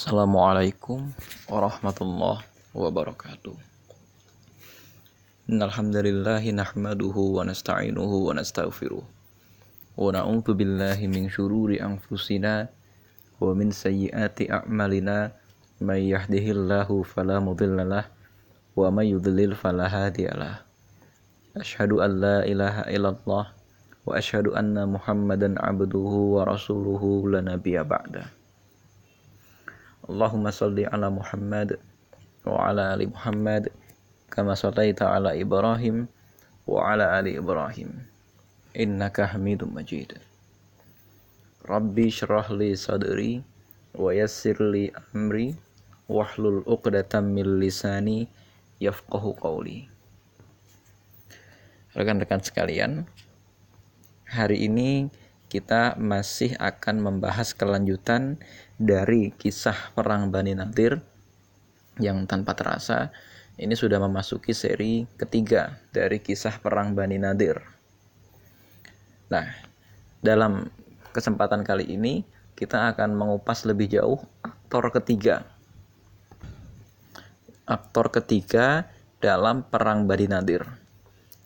Assalamualaikum warahmatullahi wabarakatuh. Innalhamdulillahi nahmaduhu wa nasta'inuhu wa nastaghfiruh. Wa na'udzu billahi min syururi anfusina wa min sayyiati a'malina may yahdihillahu fala mudhillalah wa may yudlil fala hadiyalah. Asyhadu an la ilaha illallah wa asyhadu anna Muhammadan abduhu wa rasuluhu la nabiyya ba'da. Allahumma salli ala Muhammad wa ala ali Muhammad kama sallaita ala Ibrahim wa ala ali Ibrahim innaka Hamidum Majid. Rabbi syrah li sadri wa yassir li amri wahlul 'uqdatam min lisani yafqahu qawli. Rekan-rekan sekalian, hari ini kita masih akan membahas kelanjutan dari kisah perang Bani Nadir yang tanpa terasa ini sudah memasuki seri ketiga dari kisah perang Bani Nadir. Nah, dalam kesempatan kali ini kita akan mengupas lebih jauh aktor ketiga. Aktor ketiga dalam perang Bani Nadir.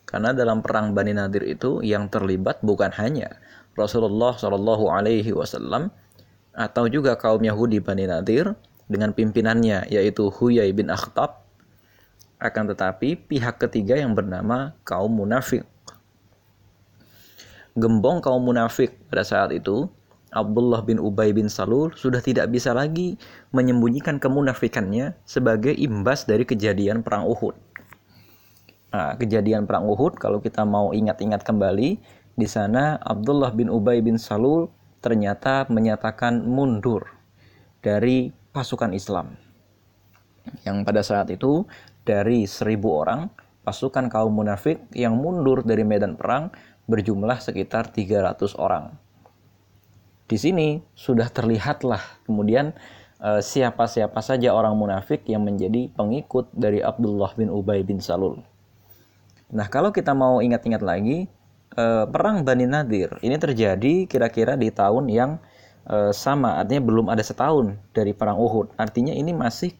Karena dalam perang Bani Nadir itu yang terlibat bukan hanya Rasulullah Shallallahu Alaihi Wasallam atau juga kaum Yahudi Bani Nadir dengan pimpinannya yaitu Huyai bin Akhtab akan tetapi pihak ketiga yang bernama kaum munafik gembong kaum munafik pada saat itu Abdullah bin Ubay bin Salul sudah tidak bisa lagi menyembunyikan kemunafikannya sebagai imbas dari kejadian perang Uhud. Nah, kejadian perang Uhud kalau kita mau ingat-ingat kembali di sana Abdullah bin Ubay bin Salul ternyata menyatakan mundur dari pasukan Islam. Yang pada saat itu dari seribu orang pasukan kaum munafik yang mundur dari medan perang berjumlah sekitar 300 orang. Di sini sudah terlihatlah kemudian eh, siapa-siapa saja orang munafik yang menjadi pengikut dari Abdullah bin Ubay bin Salul. Nah, kalau kita mau ingat-ingat lagi, eh, perang Bani Nadir ini terjadi kira-kira di tahun yang eh, sama, artinya belum ada setahun dari perang Uhud. Artinya ini masih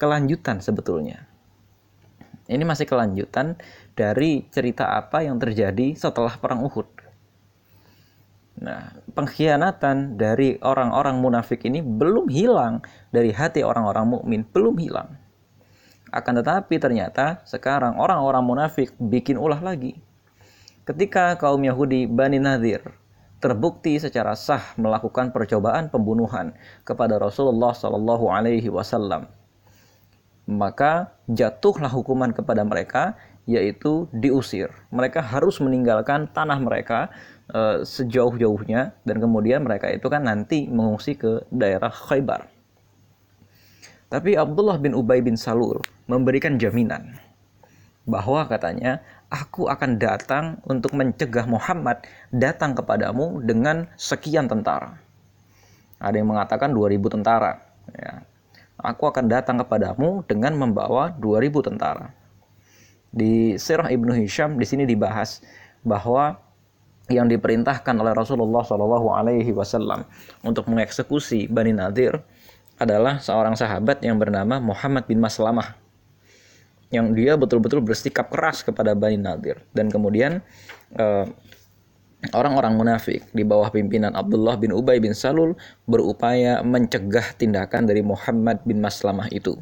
kelanjutan sebetulnya. Ini masih kelanjutan dari cerita apa yang terjadi setelah perang Uhud. Nah, pengkhianatan dari orang-orang munafik ini belum hilang dari hati orang-orang mukmin, belum hilang. Akan tetapi ternyata sekarang orang-orang munafik bikin ulah lagi ketika kaum Yahudi Bani Nadir terbukti secara sah melakukan percobaan pembunuhan kepada Rasulullah Shallallahu Alaihi Wasallam, maka jatuhlah hukuman kepada mereka yaitu diusir. Mereka harus meninggalkan tanah mereka e, sejauh-jauhnya dan kemudian mereka itu kan nanti mengungsi ke daerah Khaybar. Tapi Abdullah bin Ubay bin Salul memberikan jaminan bahwa katanya aku akan datang untuk mencegah Muhammad datang kepadamu dengan sekian tentara. Ada yang mengatakan 2000 tentara. Ya. Aku akan datang kepadamu dengan membawa 2000 tentara. Di Sirah Ibnu Hisham di sini dibahas bahwa yang diperintahkan oleh Rasulullah Shallallahu Alaihi Wasallam untuk mengeksekusi Bani Nadir adalah seorang sahabat yang bernama Muhammad bin Maslamah yang dia betul-betul bersikap keras kepada Bani Nadir dan kemudian orang orang-orang munafik di bawah pimpinan Abdullah bin Ubay bin Salul berupaya mencegah tindakan dari Muhammad bin Maslamah itu.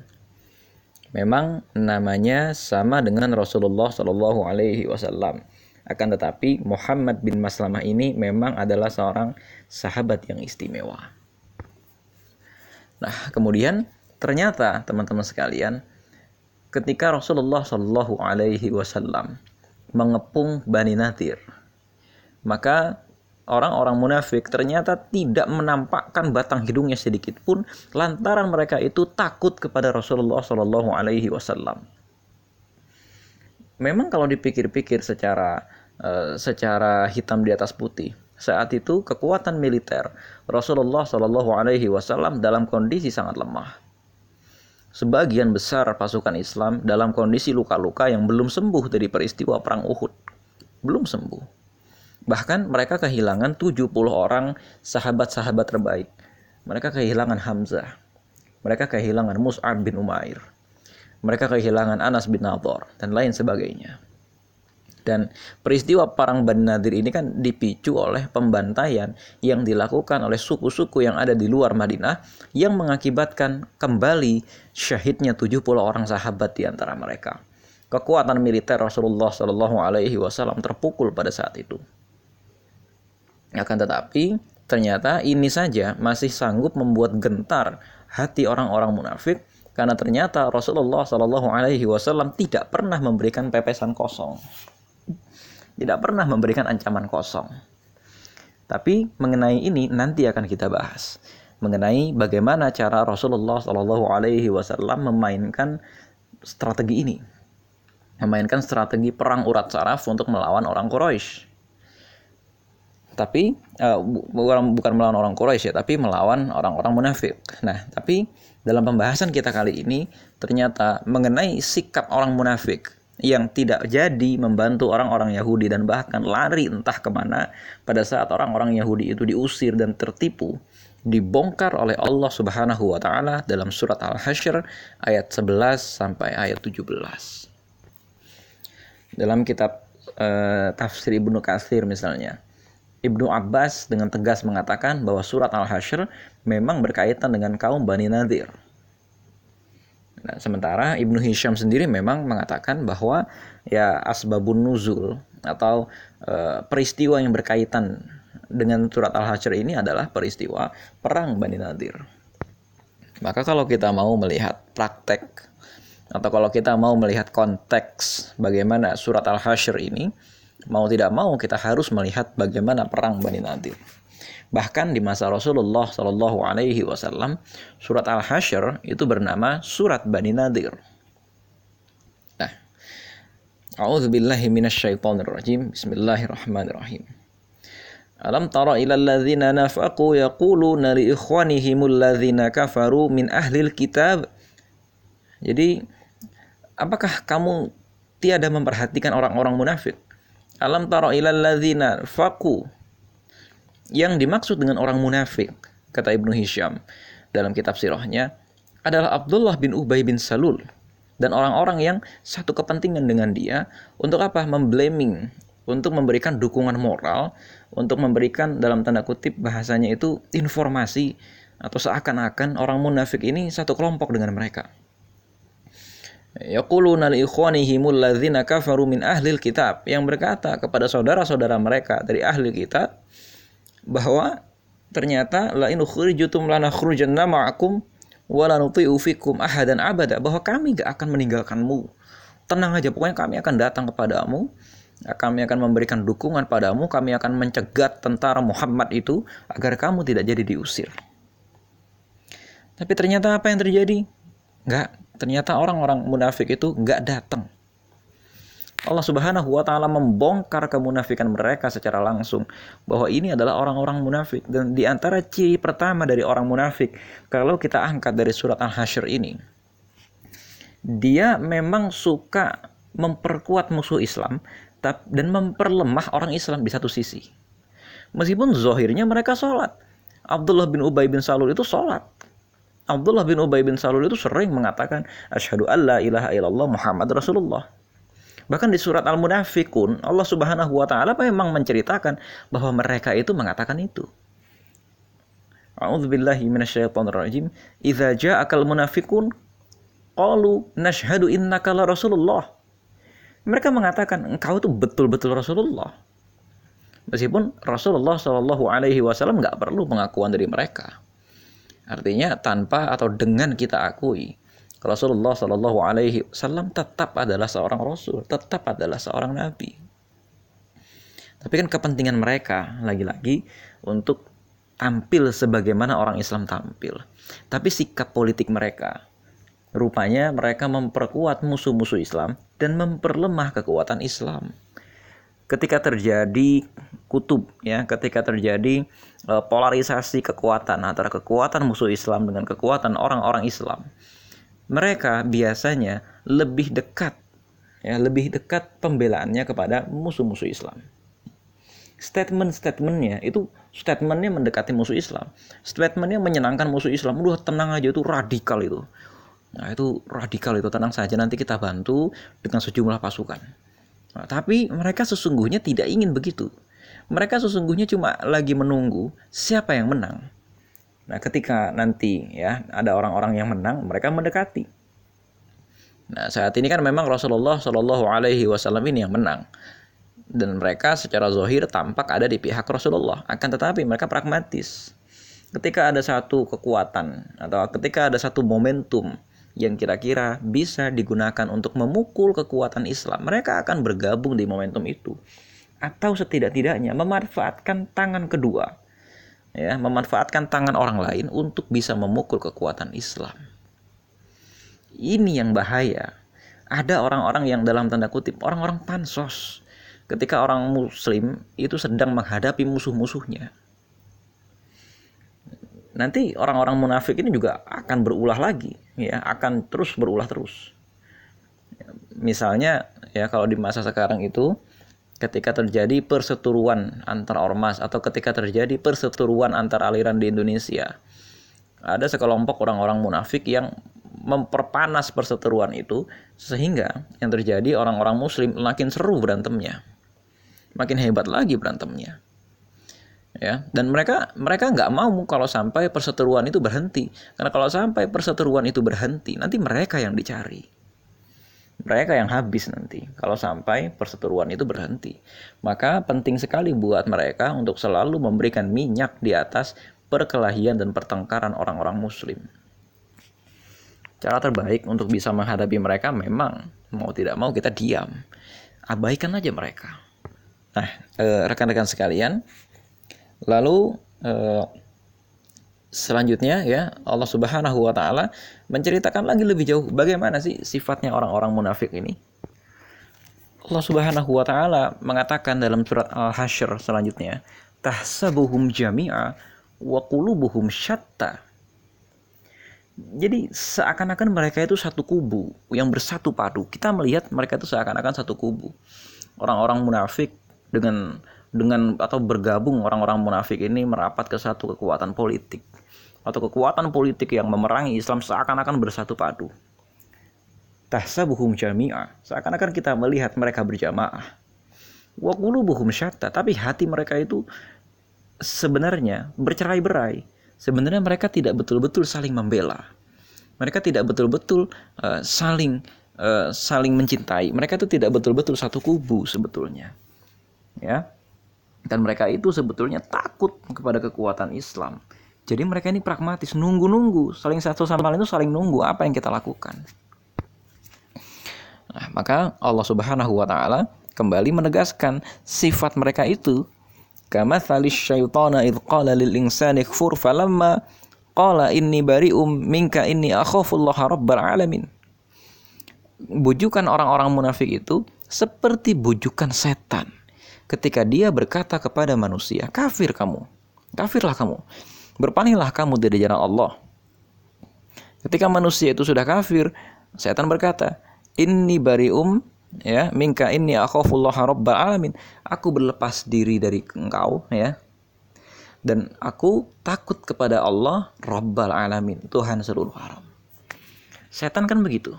Memang namanya sama dengan Rasulullah Shallallahu Alaihi Wasallam. Akan tetapi Muhammad bin Maslamah ini memang adalah seorang sahabat yang istimewa. Nah, kemudian ternyata teman-teman sekalian, ketika Rasulullah Shallallahu Alaihi Wasallam mengepung Bani Nadir, maka orang-orang munafik ternyata tidak menampakkan batang hidungnya sedikit pun lantaran mereka itu takut kepada Rasulullah Shallallahu Alaihi Wasallam. Memang kalau dipikir-pikir secara uh, secara hitam di atas putih, saat itu kekuatan militer Rasulullah Shallallahu Alaihi Wasallam dalam kondisi sangat lemah sebagian besar pasukan Islam dalam kondisi luka-luka yang belum sembuh dari peristiwa perang Uhud. Belum sembuh. Bahkan mereka kehilangan 70 orang sahabat-sahabat terbaik. Mereka kehilangan Hamzah. Mereka kehilangan Mus'ab bin Umair. Mereka kehilangan Anas bin Nadhr dan lain sebagainya. Dan peristiwa perang Bani Nadir ini kan dipicu oleh pembantaian yang dilakukan oleh suku-suku yang ada di luar Madinah yang mengakibatkan kembali syahidnya 70 orang sahabat di antara mereka. Kekuatan militer Rasulullah Shallallahu Alaihi Wasallam terpukul pada saat itu. Akan tetapi ternyata ini saja masih sanggup membuat gentar hati orang-orang munafik karena ternyata Rasulullah Shallallahu Alaihi Wasallam tidak pernah memberikan pepesan kosong tidak pernah memberikan ancaman kosong. Tapi mengenai ini nanti akan kita bahas mengenai bagaimana cara Rasulullah Shallallahu Alaihi Wasallam memainkan strategi ini, memainkan strategi perang urat saraf untuk melawan orang Quraisy. Tapi uh, bukan melawan orang Quraisy ya, tapi melawan orang-orang munafik. Nah, tapi dalam pembahasan kita kali ini ternyata mengenai sikap orang munafik yang tidak jadi membantu orang-orang Yahudi dan bahkan lari entah ke mana pada saat orang-orang Yahudi itu diusir dan tertipu dibongkar oleh Allah Subhanahu wa taala dalam surat Al-Hasyr ayat 11 sampai ayat 17. Dalam kitab uh, tafsir Ibnu Katsir misalnya, Ibnu Abbas dengan tegas mengatakan bahwa surat Al-Hasyr memang berkaitan dengan kaum Bani Nadir Nah, sementara Ibnu Hisham sendiri memang mengatakan bahwa ya asbabun nuzul atau e, peristiwa yang berkaitan dengan surat Al-Hasyr ini adalah peristiwa perang Bani Nadir. Maka kalau kita mau melihat praktek atau kalau kita mau melihat konteks bagaimana surat Al-Hasyr ini, mau tidak mau kita harus melihat bagaimana perang Bani Nadir. Bahkan di masa Rasulullah Shallallahu Alaihi Wasallam, surat Al Hasyr itu bernama surat Bani Nadir. Nah, A'udzubillahi minasyaitonirrajim. Bismillahirrahmanirrahim. Alam tara ila alladhina nafaqu yaquluna li ikhwanihimul ladzina kafaru min ahlil kitab. Jadi, apakah kamu tiada memperhatikan orang-orang munafik? Alam tara ila alladhina faqu yang dimaksud dengan orang munafik, kata Ibnu Hisham dalam kitab sirahnya, adalah Abdullah bin Ubay bin Salul dan orang-orang yang satu kepentingan dengan dia untuk apa? Memblaming, untuk memberikan dukungan moral, untuk memberikan dalam tanda kutip bahasanya itu informasi atau seakan-akan orang munafik ini satu kelompok dengan mereka. Yaquluna li ikhwanihimul ladzina kafaru min ahlil kitab yang berkata kepada saudara-saudara mereka dari ahli kitab bahwa ternyata la in ukhrijutum lanakhrujanna ma'akum wa la nuti'u fikum ahadan abada bahwa kami gak akan meninggalkanmu. Tenang aja pokoknya kami akan datang kepadamu kami akan memberikan dukungan padamu, kami akan mencegat tentara Muhammad itu agar kamu tidak jadi diusir. Tapi ternyata apa yang terjadi? Enggak, ternyata orang-orang munafik itu enggak datang. Allah Subhanahu wa taala membongkar kemunafikan mereka secara langsung bahwa ini adalah orang-orang munafik dan di antara ciri pertama dari orang munafik kalau kita angkat dari surat Al-Hasyr ini dia memang suka memperkuat musuh Islam dan memperlemah orang Islam di satu sisi. Meskipun zohirnya mereka sholat. Abdullah bin Ubay bin Salul itu sholat. Abdullah bin Ubay bin Salul itu sering mengatakan asyhadu alla ilaha illallah Muhammad Rasulullah. Bahkan di surat Al-Munafikun, Allah Subhanahu wa taala memang menceritakan bahwa mereka itu mengatakan itu. A'udzubillahi minasyaitonirrajim. Idza ja'akal munafiqun qalu nashhadu innaka la Rasulullah. Mereka mengatakan engkau itu betul-betul Rasulullah. Meskipun Rasulullah Shallallahu Alaihi Wasallam nggak perlu pengakuan dari mereka. Artinya tanpa atau dengan kita akui Rasulullah Shallallahu Alaihi Wasallam tetap adalah seorang Rasul, tetap adalah seorang Nabi. Tapi kan kepentingan mereka lagi-lagi untuk tampil sebagaimana orang Islam tampil. Tapi sikap politik mereka, rupanya mereka memperkuat musuh-musuh Islam dan memperlemah kekuatan Islam. Ketika terjadi kutub, ya, ketika terjadi uh, polarisasi kekuatan antara kekuatan musuh Islam dengan kekuatan orang-orang Islam, mereka biasanya lebih dekat ya lebih dekat pembelaannya kepada musuh-musuh Islam. statement-statementnya itu statementnya mendekati musuh Islam. Statementnya menyenangkan musuh Islam. Udah tenang aja itu radikal itu. Nah itu radikal itu. Tenang saja nanti kita bantu dengan sejumlah pasukan. Nah, tapi mereka sesungguhnya tidak ingin begitu. Mereka sesungguhnya cuma lagi menunggu siapa yang menang nah ketika nanti ya ada orang-orang yang menang mereka mendekati Nah, saat ini kan memang Rasulullah Shallallahu Alaihi Wasallam ini yang menang dan mereka secara zohir tampak ada di pihak Rasulullah. Akan tetapi mereka pragmatis. Ketika ada satu kekuatan atau ketika ada satu momentum yang kira-kira bisa digunakan untuk memukul kekuatan Islam, mereka akan bergabung di momentum itu. Atau setidak-tidaknya memanfaatkan tangan kedua. Ya, memanfaatkan tangan orang lain untuk bisa memukul kekuatan Islam. Ini yang bahaya. Ada orang-orang yang dalam tanda kutip, orang-orang pansos. Ketika orang muslim itu sedang menghadapi musuh-musuhnya. Nanti orang-orang munafik ini juga akan berulah lagi, ya, akan terus berulah terus. Misalnya ya kalau di masa sekarang itu ketika terjadi perseteruan antar ormas atau ketika terjadi perseteruan antar aliran di Indonesia. Ada sekelompok orang-orang munafik yang memperpanas perseteruan itu sehingga yang terjadi orang-orang muslim makin seru berantemnya. Makin hebat lagi berantemnya. Ya dan mereka mereka nggak mau kalau sampai perseteruan itu berhenti. Karena kalau sampai perseteruan itu berhenti nanti mereka yang dicari mereka yang habis nanti kalau sampai perseteruan itu berhenti maka penting sekali buat mereka untuk selalu memberikan minyak di atas perkelahian dan pertengkaran orang-orang muslim Cara terbaik untuk bisa menghadapi mereka memang mau tidak mau kita diam. Abaikan aja mereka. Nah, eh, rekan-rekan sekalian, lalu eh, selanjutnya ya Allah Subhanahu wa taala menceritakan lagi lebih jauh bagaimana sih sifatnya orang-orang munafik ini. Allah Subhanahu wa taala mengatakan dalam surat Al-Hasyr selanjutnya, tahsabuhum jami'a wa qulubuhum syatta jadi seakan-akan mereka itu satu kubu yang bersatu padu. Kita melihat mereka itu seakan-akan satu kubu. Orang-orang munafik dengan dengan atau bergabung orang-orang munafik ini merapat ke satu kekuatan politik atau kekuatan politik yang memerangi Islam seakan-akan bersatu padu. Tahsabuhum jami'ah. Seakan-akan kita melihat mereka berjamaah. Wa qulubuhum syatta, tapi hati mereka itu sebenarnya bercerai-berai sebenarnya mereka tidak betul-betul saling membela. Mereka tidak betul-betul uh, saling uh, saling mencintai. Mereka itu tidak betul-betul satu kubu sebetulnya. Ya. Dan mereka itu sebetulnya takut kepada kekuatan Islam. Jadi mereka ini pragmatis, nunggu-nunggu, saling satu sama lain itu saling nunggu apa yang kita lakukan. Nah, maka Allah Subhanahu wa taala kembali menegaskan sifat mereka itu kamathali syaitana idh qala lil insani kfur falamma qala inni bari'um minka inni akhafullaha rabbal alamin bujukan orang-orang munafik itu seperti bujukan setan ketika dia berkata kepada manusia kafir kamu kafirlah kamu berpalinglah kamu dari jalan Allah. Ketika manusia itu sudah kafir setan berkata inni bari'um ya minka ini akhafullah rabbal alamin. Aku berlepas diri dari engkau ya. Dan aku takut kepada Allah rabbal alamin Tuhan seluruh alam. Setan kan begitu.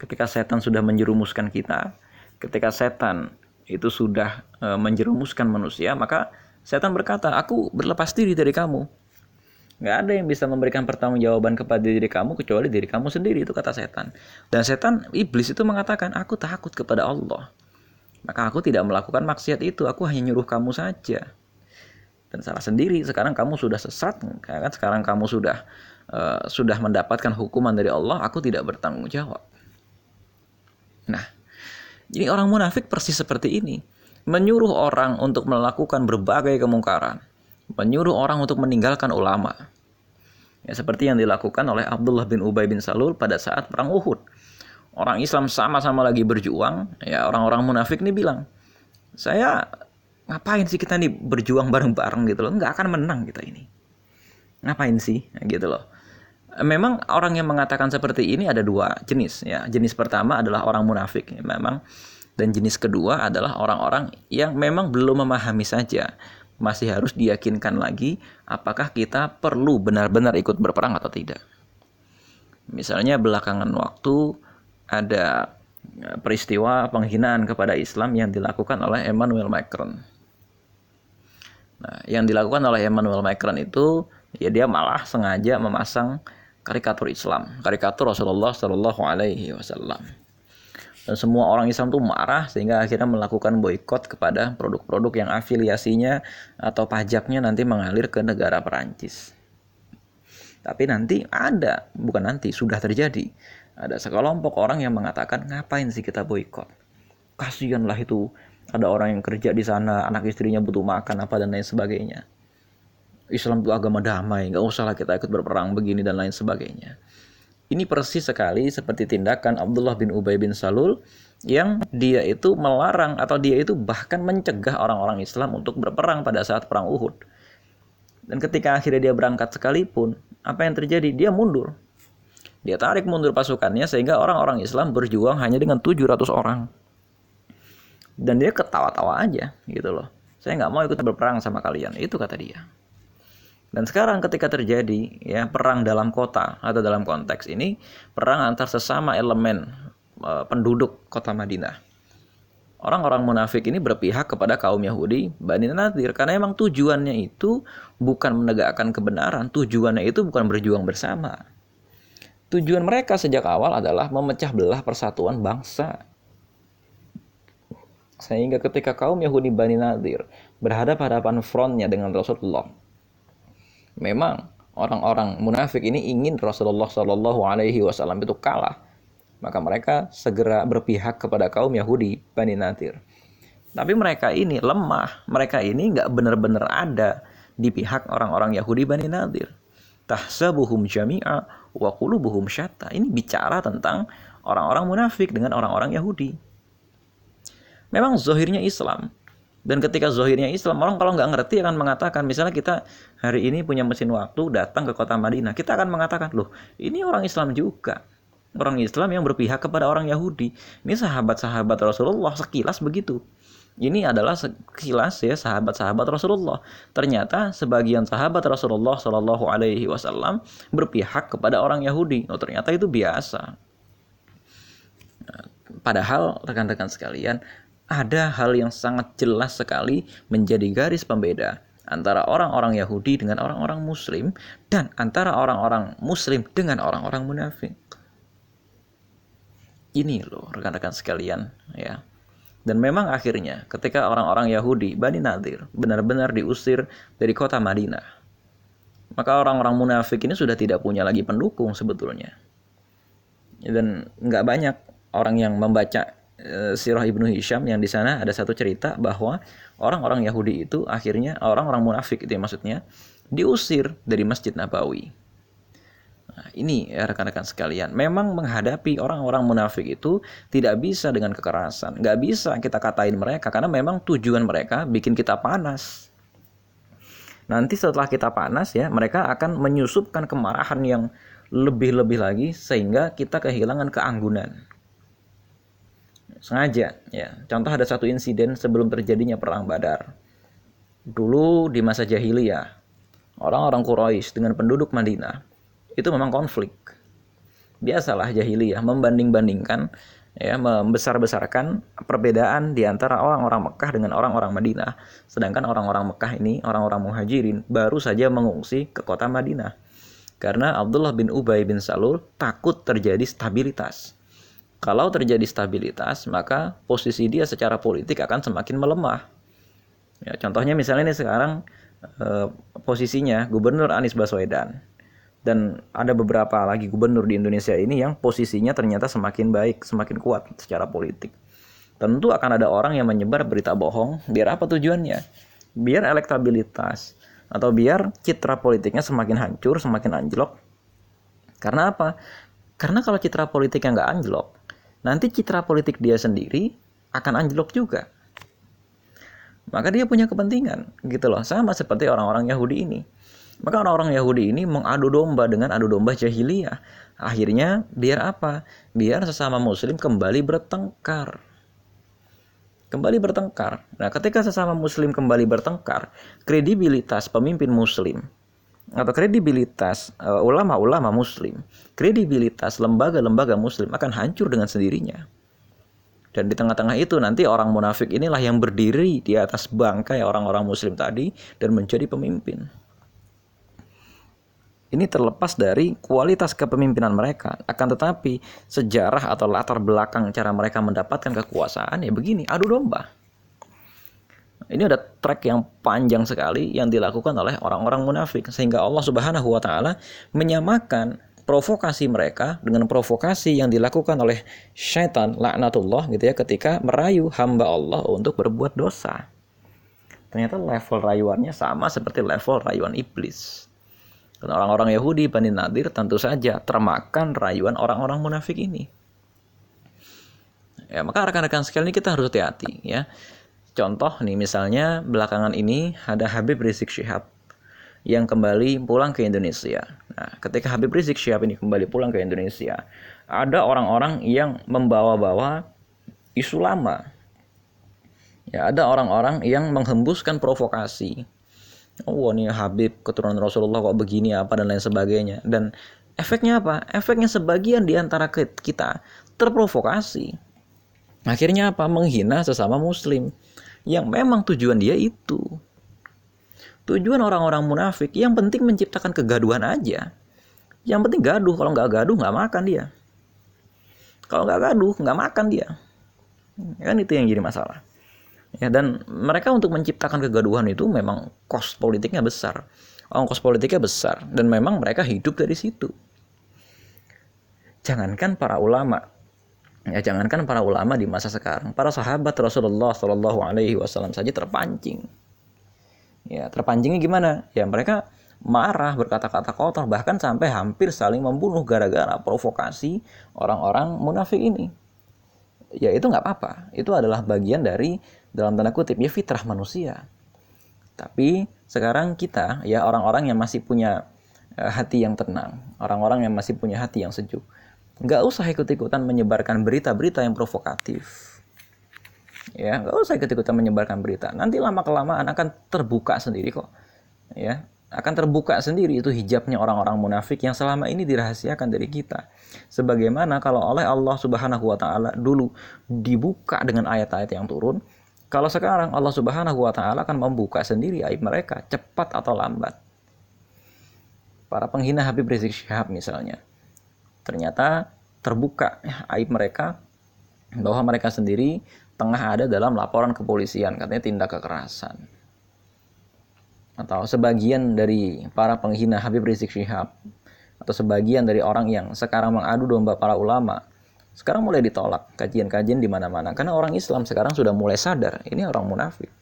Ketika setan sudah menjerumuskan kita ketika setan itu sudah e, menjerumuskan manusia maka setan berkata aku berlepas diri dari kamu Nggak ada yang bisa memberikan pertanggungjawaban kepada diri kamu kecuali diri kamu sendiri itu kata setan. Dan setan iblis itu mengatakan aku takut kepada Allah. Maka aku tidak melakukan maksiat itu, aku hanya nyuruh kamu saja. Dan salah sendiri, sekarang kamu sudah sesat, kan sekarang kamu sudah uh, sudah mendapatkan hukuman dari Allah, aku tidak bertanggung jawab. Nah, jadi orang munafik persis seperti ini, menyuruh orang untuk melakukan berbagai kemungkaran, menyuruh orang untuk meninggalkan ulama. Ya, seperti yang dilakukan oleh Abdullah bin Ubay bin Salul pada saat perang Uhud. Orang Islam sama-sama lagi berjuang, ya orang-orang munafik ini bilang, saya ngapain sih kita nih berjuang bareng-bareng gitu loh, nggak akan menang kita ini. Ngapain sih, gitu loh. Memang orang yang mengatakan seperti ini ada dua jenis ya. Jenis pertama adalah orang munafik. Memang Dan jenis kedua adalah orang-orang yang memang belum memahami saja. Masih harus diyakinkan lagi apakah kita perlu benar-benar ikut berperang atau tidak. Misalnya belakangan waktu ada e, peristiwa penghinaan kepada Islam yang dilakukan oleh Emmanuel Macron. Nah, yang dilakukan oleh Emmanuel Macron itu ya dia malah sengaja memasang karikatur Islam, karikatur Rasulullah Shallallahu Alaihi Wasallam dan semua orang Islam tuh marah sehingga akhirnya melakukan boykot kepada produk-produk yang afiliasinya atau pajaknya nanti mengalir ke negara Perancis. Tapi nanti ada, bukan nanti, sudah terjadi. Ada sekelompok orang yang mengatakan, ngapain sih kita boykot? Kasianlah itu, ada orang yang kerja di sana, anak istrinya butuh makan apa dan lain sebagainya. Islam itu agama damai, nggak usahlah kita ikut berperang begini dan lain sebagainya. Ini persis sekali seperti tindakan Abdullah bin Ubay bin Salul yang dia itu melarang atau dia itu bahkan mencegah orang-orang Islam untuk berperang pada saat perang Uhud. Dan ketika akhirnya dia berangkat sekalipun, apa yang terjadi? Dia mundur. Dia tarik mundur pasukannya sehingga orang-orang Islam berjuang hanya dengan 700 orang. Dan dia ketawa-tawa aja gitu loh. Saya nggak mau ikut berperang sama kalian. Itu kata dia. Dan sekarang ketika terjadi ya perang dalam kota atau dalam konteks ini perang antar sesama elemen e, penduduk kota Madinah. Orang-orang munafik ini berpihak kepada kaum Yahudi Bani Nadir karena memang tujuannya itu bukan menegakkan kebenaran, tujuannya itu bukan berjuang bersama. Tujuan mereka sejak awal adalah memecah belah persatuan bangsa. Sehingga ketika kaum Yahudi Bani Nadir berhadapan-hadapan frontnya dengan Rasulullah, memang orang-orang munafik ini ingin Rasulullah Shallallahu Alaihi Wasallam itu kalah, maka mereka segera berpihak kepada kaum Yahudi Bani Nadir. Tapi mereka ini lemah, mereka ini nggak benar-benar ada di pihak orang-orang Yahudi Bani Nadir. Tahsabuhum jami'a wa qulubuhum syatta. Ini bicara tentang orang-orang munafik dengan orang-orang Yahudi. Memang zohirnya Islam, dan ketika zohirnya Islam, orang kalau nggak ngerti akan mengatakan, misalnya kita hari ini punya mesin waktu datang ke kota Madinah, kita akan mengatakan, loh ini orang Islam juga. Orang Islam yang berpihak kepada orang Yahudi. Ini sahabat-sahabat Rasulullah sekilas begitu. Ini adalah sekilas ya sahabat-sahabat Rasulullah. Ternyata sebagian sahabat Rasulullah Shallallahu Alaihi Wasallam berpihak kepada orang Yahudi. Oh ternyata itu biasa. Padahal rekan-rekan sekalian, ada hal yang sangat jelas sekali menjadi garis pembeda antara orang-orang Yahudi dengan orang-orang Muslim dan antara orang-orang Muslim dengan orang-orang munafik. Ini loh rekan-rekan sekalian ya. Dan memang akhirnya ketika orang-orang Yahudi Bani Nadir benar-benar diusir dari kota Madinah, maka orang-orang munafik ini sudah tidak punya lagi pendukung sebetulnya. Dan nggak banyak orang yang membaca Sirah Ibnu Hisham yang di sana ada satu cerita bahwa orang-orang Yahudi itu akhirnya orang-orang munafik itu ya maksudnya diusir dari Masjid Nabawi. Nah, ini ya rekan-rekan sekalian, memang menghadapi orang-orang munafik itu tidak bisa dengan kekerasan, nggak bisa kita katain mereka karena memang tujuan mereka bikin kita panas. Nanti setelah kita panas ya, mereka akan menyusupkan kemarahan yang lebih-lebih lagi sehingga kita kehilangan keanggunan sengaja ya. Contoh ada satu insiden sebelum terjadinya perang Badar. Dulu di masa jahiliyah orang-orang Quraisy dengan penduduk Madinah itu memang konflik. Biasalah jahiliyah membanding-bandingkan ya membesar-besarkan perbedaan di antara orang-orang Mekah dengan orang-orang Madinah. Sedangkan orang-orang Mekah ini orang-orang muhajirin baru saja mengungsi ke kota Madinah. Karena Abdullah bin Ubay bin Salul takut terjadi stabilitas kalau terjadi stabilitas, maka posisi dia secara politik akan semakin melemah. Ya, contohnya misalnya ini sekarang eh, posisinya Gubernur Anies Baswedan dan ada beberapa lagi gubernur di Indonesia ini yang posisinya ternyata semakin baik, semakin kuat secara politik. Tentu akan ada orang yang menyebar berita bohong, biar apa tujuannya? Biar elektabilitas atau biar citra politiknya semakin hancur, semakin anjlok. Karena apa? Karena kalau citra politiknya nggak anjlok, nanti citra politik dia sendiri akan anjlok juga. Maka dia punya kepentingan gitu loh. Sama seperti orang-orang Yahudi ini. Maka orang-orang Yahudi ini mengadu domba dengan adu domba jahiliyah. Akhirnya biar apa? Biar sesama muslim kembali bertengkar. kembali bertengkar. Nah, ketika sesama muslim kembali bertengkar, kredibilitas pemimpin muslim atau kredibilitas uh, ulama-ulama muslim, kredibilitas lembaga-lembaga muslim akan hancur dengan sendirinya. Dan di tengah-tengah itu nanti orang munafik inilah yang berdiri di atas bangkai orang-orang muslim tadi dan menjadi pemimpin. Ini terlepas dari kualitas kepemimpinan mereka. Akan tetapi sejarah atau latar belakang cara mereka mendapatkan kekuasaan ya begini, adu domba. Ini ada track yang panjang sekali yang dilakukan oleh orang-orang munafik sehingga Allah Subhanahu wa taala menyamakan provokasi mereka dengan provokasi yang dilakukan oleh syaitan laknatullah gitu ya ketika merayu hamba Allah untuk berbuat dosa. Ternyata level rayuannya sama seperti level rayuan iblis. Dan orang-orang Yahudi Bani Nadir tentu saja termakan rayuan orang-orang munafik ini. Ya, maka rekan-rekan sekalian kita harus hati-hati ya. Contoh nih misalnya belakangan ini ada Habib Rizik Syihab yang kembali pulang ke Indonesia. Nah, ketika Habib Rizik Syihab ini kembali pulang ke Indonesia, ada orang-orang yang membawa-bawa isu lama. Ya, ada orang-orang yang menghembuskan provokasi. Oh nih Habib keturunan Rasulullah kok begini apa dan lain sebagainya. Dan efeknya apa? Efeknya sebagian di antara kita terprovokasi. Akhirnya apa? Menghina sesama muslim yang memang tujuan dia itu. Tujuan orang-orang munafik yang penting menciptakan kegaduhan aja. Yang penting gaduh kalau nggak gaduh nggak makan dia. Kalau nggak gaduh nggak makan dia. Kan itu yang jadi masalah. Ya dan mereka untuk menciptakan kegaduhan itu memang kos politiknya besar. Ongkos politiknya besar. Dan memang mereka hidup dari situ. Jangankan para ulama ya jangankan para ulama di masa sekarang para sahabat Rasulullah Shallallahu Alaihi Wasallam saja terpancing. Ya terpancingnya gimana? Ya mereka marah berkata-kata kotor bahkan sampai hampir saling membunuh gara-gara provokasi orang-orang munafik ini. Ya itu nggak apa-apa. Itu adalah bagian dari dalam tanda kutip ya fitrah manusia. Tapi sekarang kita ya orang-orang yang masih punya uh, hati yang tenang, orang-orang yang masih punya hati yang sejuk, nggak usah ikut-ikutan menyebarkan berita-berita yang provokatif. Ya, nggak usah ikut-ikutan menyebarkan berita. Nanti lama kelamaan akan terbuka sendiri kok. Ya, akan terbuka sendiri itu hijabnya orang-orang munafik yang selama ini dirahasiakan dari kita. Sebagaimana kalau oleh Allah Subhanahu wa taala dulu dibuka dengan ayat-ayat yang turun, kalau sekarang Allah Subhanahu wa taala akan membuka sendiri aib mereka cepat atau lambat. Para penghina Habib Rizik Syihab misalnya. Ternyata terbuka aib mereka bahwa mereka sendiri tengah ada dalam laporan kepolisian katanya tindak kekerasan. Atau sebagian dari para penghina Habib Rizik Syihab atau sebagian dari orang yang sekarang mengadu domba para ulama sekarang mulai ditolak kajian-kajian di mana-mana karena orang Islam sekarang sudah mulai sadar ini orang munafik.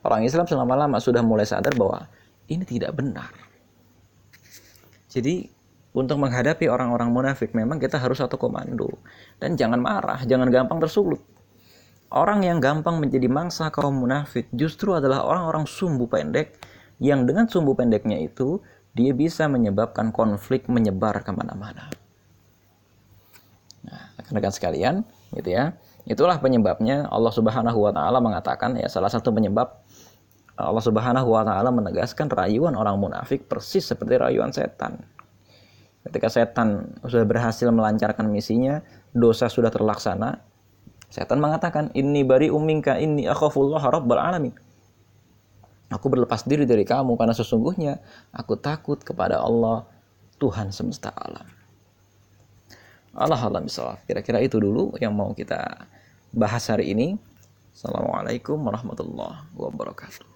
Orang Islam selama lama sudah mulai sadar bahwa ini tidak benar. Jadi untuk menghadapi orang-orang munafik memang kita harus satu komando dan jangan marah, jangan gampang tersulut. Orang yang gampang menjadi mangsa kaum munafik justru adalah orang-orang sumbu pendek yang dengan sumbu pendeknya itu dia bisa menyebabkan konflik menyebar ke mana-mana rekan sekalian, gitu ya. Itulah penyebabnya Allah Subhanahu wa taala mengatakan ya salah satu penyebab Allah Subhanahu wa taala menegaskan rayuan orang munafik persis seperti rayuan setan. Ketika setan sudah berhasil melancarkan misinya, dosa sudah terlaksana, setan mengatakan, "Inni bari umminka inni akhafullah rabbal alamin." Aku berlepas diri dari kamu karena sesungguhnya aku takut kepada Allah Tuhan semesta alam. Allah alam Kira-kira itu dulu yang mau kita bahas hari ini. Assalamualaikum warahmatullahi wabarakatuh.